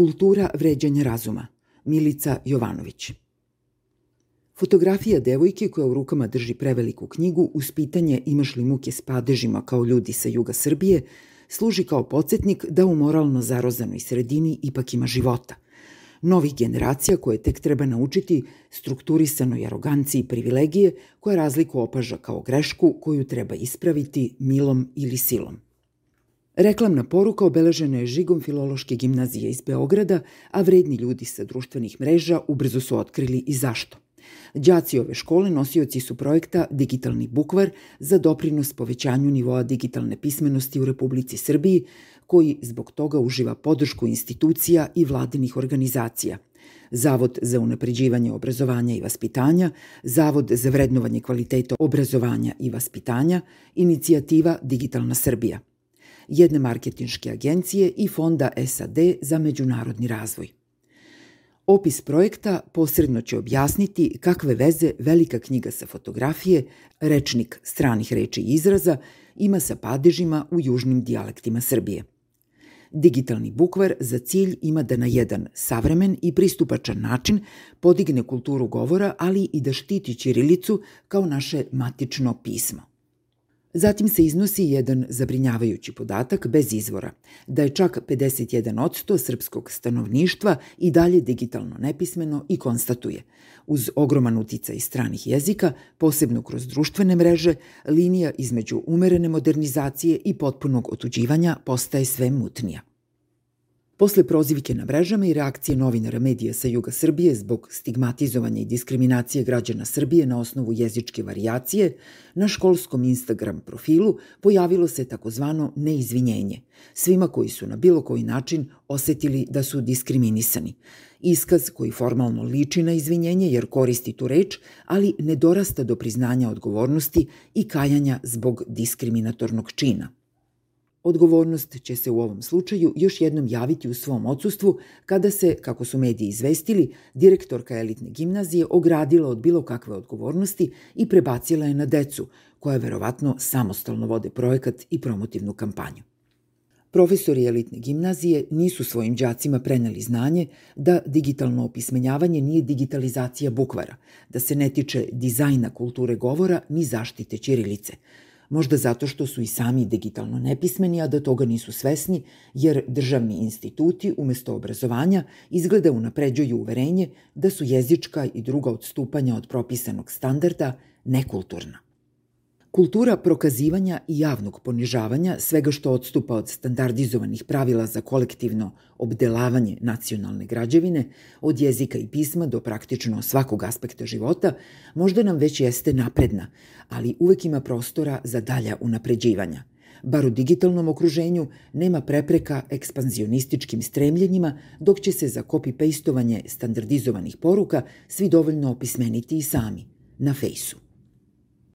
Kultura vređanja razuma. Milica Jovanović. Fotografija devojke koja u rukama drži preveliku knjigu uz pitanje imaš li muke s padežima kao ljudi sa juga Srbije služi kao podsjetnik da u moralno zarozanoj sredini ipak ima života. Novih generacija koje tek treba naučiti strukturisanoj aroganciji i privilegije koja razliku opaža kao grešku koju treba ispraviti milom ili silom. Reklamna poruka obeležena je žigom Filološke gimnazije iz Beograda, a vredni ljudi sa društvenih mreža ubrzo su otkrili i zašto. Đaci ove škole nosioci su projekta Digitalni bukvar za doprinos povećanju nivoa digitalne pismenosti u Republici Srbiji, koji zbog toga uživa podršku institucija i vladinih organizacija – Zavod za unapređivanje obrazovanja i vaspitanja, Zavod za vrednovanje kvaliteta obrazovanja i vaspitanja, inicijativa Digitalna Srbija – jedne marketinške agencije i fonda SAD za međunarodni razvoj. Opis projekta posredno će objasniti kakve veze velika knjiga sa fotografije, rečnik stranih reči i izraza, ima sa padežima u južnim dijalektima Srbije. Digitalni bukvar za cilj ima da na jedan savremen i pristupačan način podigne kulturu govora, ali i da štiti Ćirilicu kao naše matično pismo. Zatim se iznosi jedan zabrinjavajući podatak bez izvora, da je čak 51% srpskog stanovništva i dalje digitalno nepismeno i konstatuje. Uz ogroman uticaj stranih jezika, posebno kroz društvene mreže, linija između umerene modernizacije i potpunog otuđivanja postaje sve mutnija. Posle prozivike na mrežama i reakcije novinara medija sa juga Srbije zbog stigmatizovanja i diskriminacije građana Srbije na osnovu jezičke varijacije, na školskom Instagram profilu pojavilo se takozvano neizvinjenje svima koji su na bilo koji način osetili da su diskriminisani. Iskaz koji formalno liči na izvinjenje jer koristi tu reč, ali ne dorasta do priznanja odgovornosti i kajanja zbog diskriminatornog čina – Odgovornost će se u ovom slučaju još jednom javiti u svom odsustvu kada se, kako su mediji izvestili, direktorka elitne gimnazije ogradila od bilo kakve odgovornosti i prebacila je na decu, koja verovatno samostalno vode projekat i promotivnu kampanju. Profesori elitne gimnazije nisu svojim đacima preneli znanje da digitalno opismenjavanje nije digitalizacija bukvara, da se ne tiče dizajna kulture govora ni zaštite ćirilice – možda zato što su i sami digitalno nepismeni, a da toga nisu svesni, jer državni instituti umesto obrazovanja izgleda unapređuju uverenje da su jezička i druga odstupanja od propisanog standarda nekulturna. Kultura prokazivanja i javnog ponižavanja svega što odstupa od standardizovanih pravila za kolektivno obdelavanje nacionalne građevine, od jezika i pisma do praktično svakog aspekta života, možda nam već jeste napredna, ali uvek ima prostora za dalja unapređivanja. Bar u digitalnom okruženju nema prepreka ekspanzionističkim stremljenjima, dok će se za copy-pastovanje standardizovanih poruka svi dovoljno opismeniti i sami, na fejsu.